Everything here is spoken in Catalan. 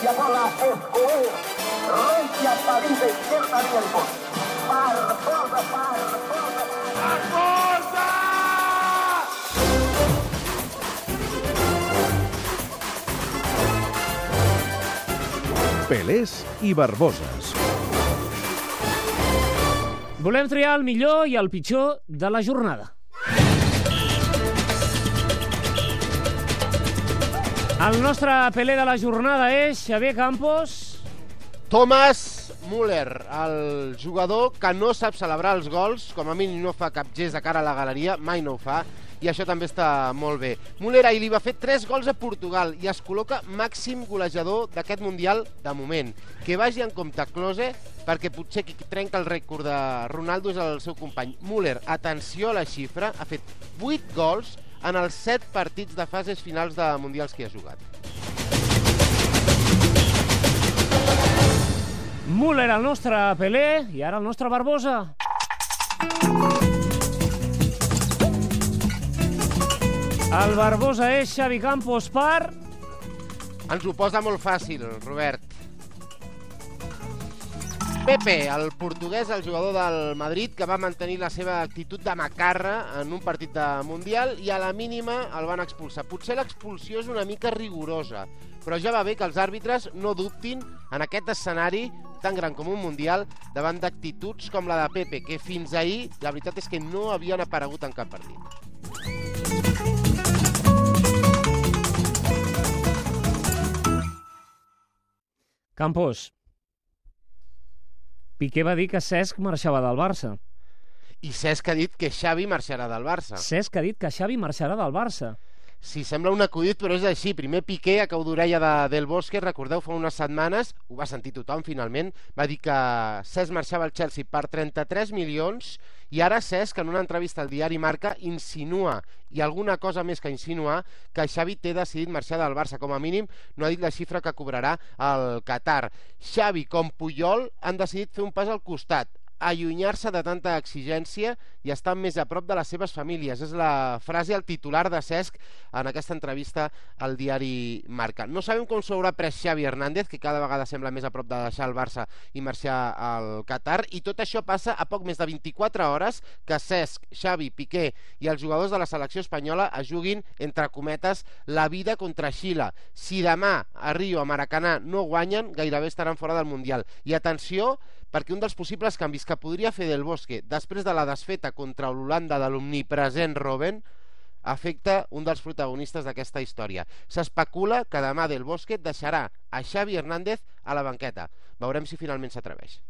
Hacia bola Escobar. Recia salida izquierda Diego. Barbosa, Barbosa. Barbosa! Pelés i Barboses. Volem triar el millor i el pitjor de la jornada. El nostre pelé de la jornada és Xavier Campos. Thomas Müller, el jugador que no sap celebrar els gols, com a mínim no fa cap gest de cara a la galeria, mai no ho fa, i això també està molt bé. Müller ahir li va fer 3 gols a Portugal i es col·loca màxim golejador d'aquest Mundial de moment. Que vagi en compte Klose, perquè potser qui trenca el rècord de Ronaldo és el seu company. Müller, atenció a la xifra, ha fet 8 gols en els 7 partits de fases finals de Mundials que ha jugat. Müller, el nostre Pelé, i ara el nostre Barbosa. El Barbosa és Xavi Campos per... Ens ho posa molt fàcil, Robert. Pepe, el portuguès, el jugador del Madrid, que va mantenir la seva actitud de macarra en un partit de Mundial i a la mínima el van expulsar. Potser l'expulsió és una mica rigorosa, però ja va bé que els àrbitres no dubtin en aquest escenari tan gran com un Mundial davant d'actituds com la de Pepe, que fins ahir la veritat és que no havien aparegut en cap partit. Campos. Piqué va dir que Cesc marxava del Barça. I Cesc ha dit que Xavi marxarà del Barça. Cesc ha dit que Xavi marxarà del Barça. Sí, sembla un acudit, però és així. Primer Piqué, a cau d'orella de, del Bosque, recordeu, fa unes setmanes, ho va sentir tothom finalment, va dir que Cesc marxava al Chelsea per 33 milions i ara Cesc, en una entrevista al diari Marca, insinua, i alguna cosa més que insinuar, que Xavi té decidit marxar del Barça. Com a mínim, no ha dit la xifra que cobrarà el Qatar. Xavi, com Puyol, han decidit fer un pas al costat allunyar-se de tanta exigència i estar més a prop de les seves famílies. És la frase al titular de Cesc en aquesta entrevista al diari Marca. No sabem com s'haurà pres Xavi Hernández, que cada vegada sembla més a prop de deixar el Barça i marxar al Qatar, i tot això passa a poc més de 24 hores que Cesc, Xavi, Piqué i els jugadors de la selecció espanyola es juguin, entre cometes, la vida contra Xile. Si demà a Rio, a Maracanà, no guanyen, gairebé estaran fora del Mundial. I atenció, perquè un dels possibles canvis que podria fer Del Bosque després de la desfeta contra l'Holanda de l'omnipresent Robben afecta un dels protagonistes d'aquesta història. S'especula que demà Del Bosque deixarà a Xavi Hernández a la banqueta. Veurem si finalment s'atreveix.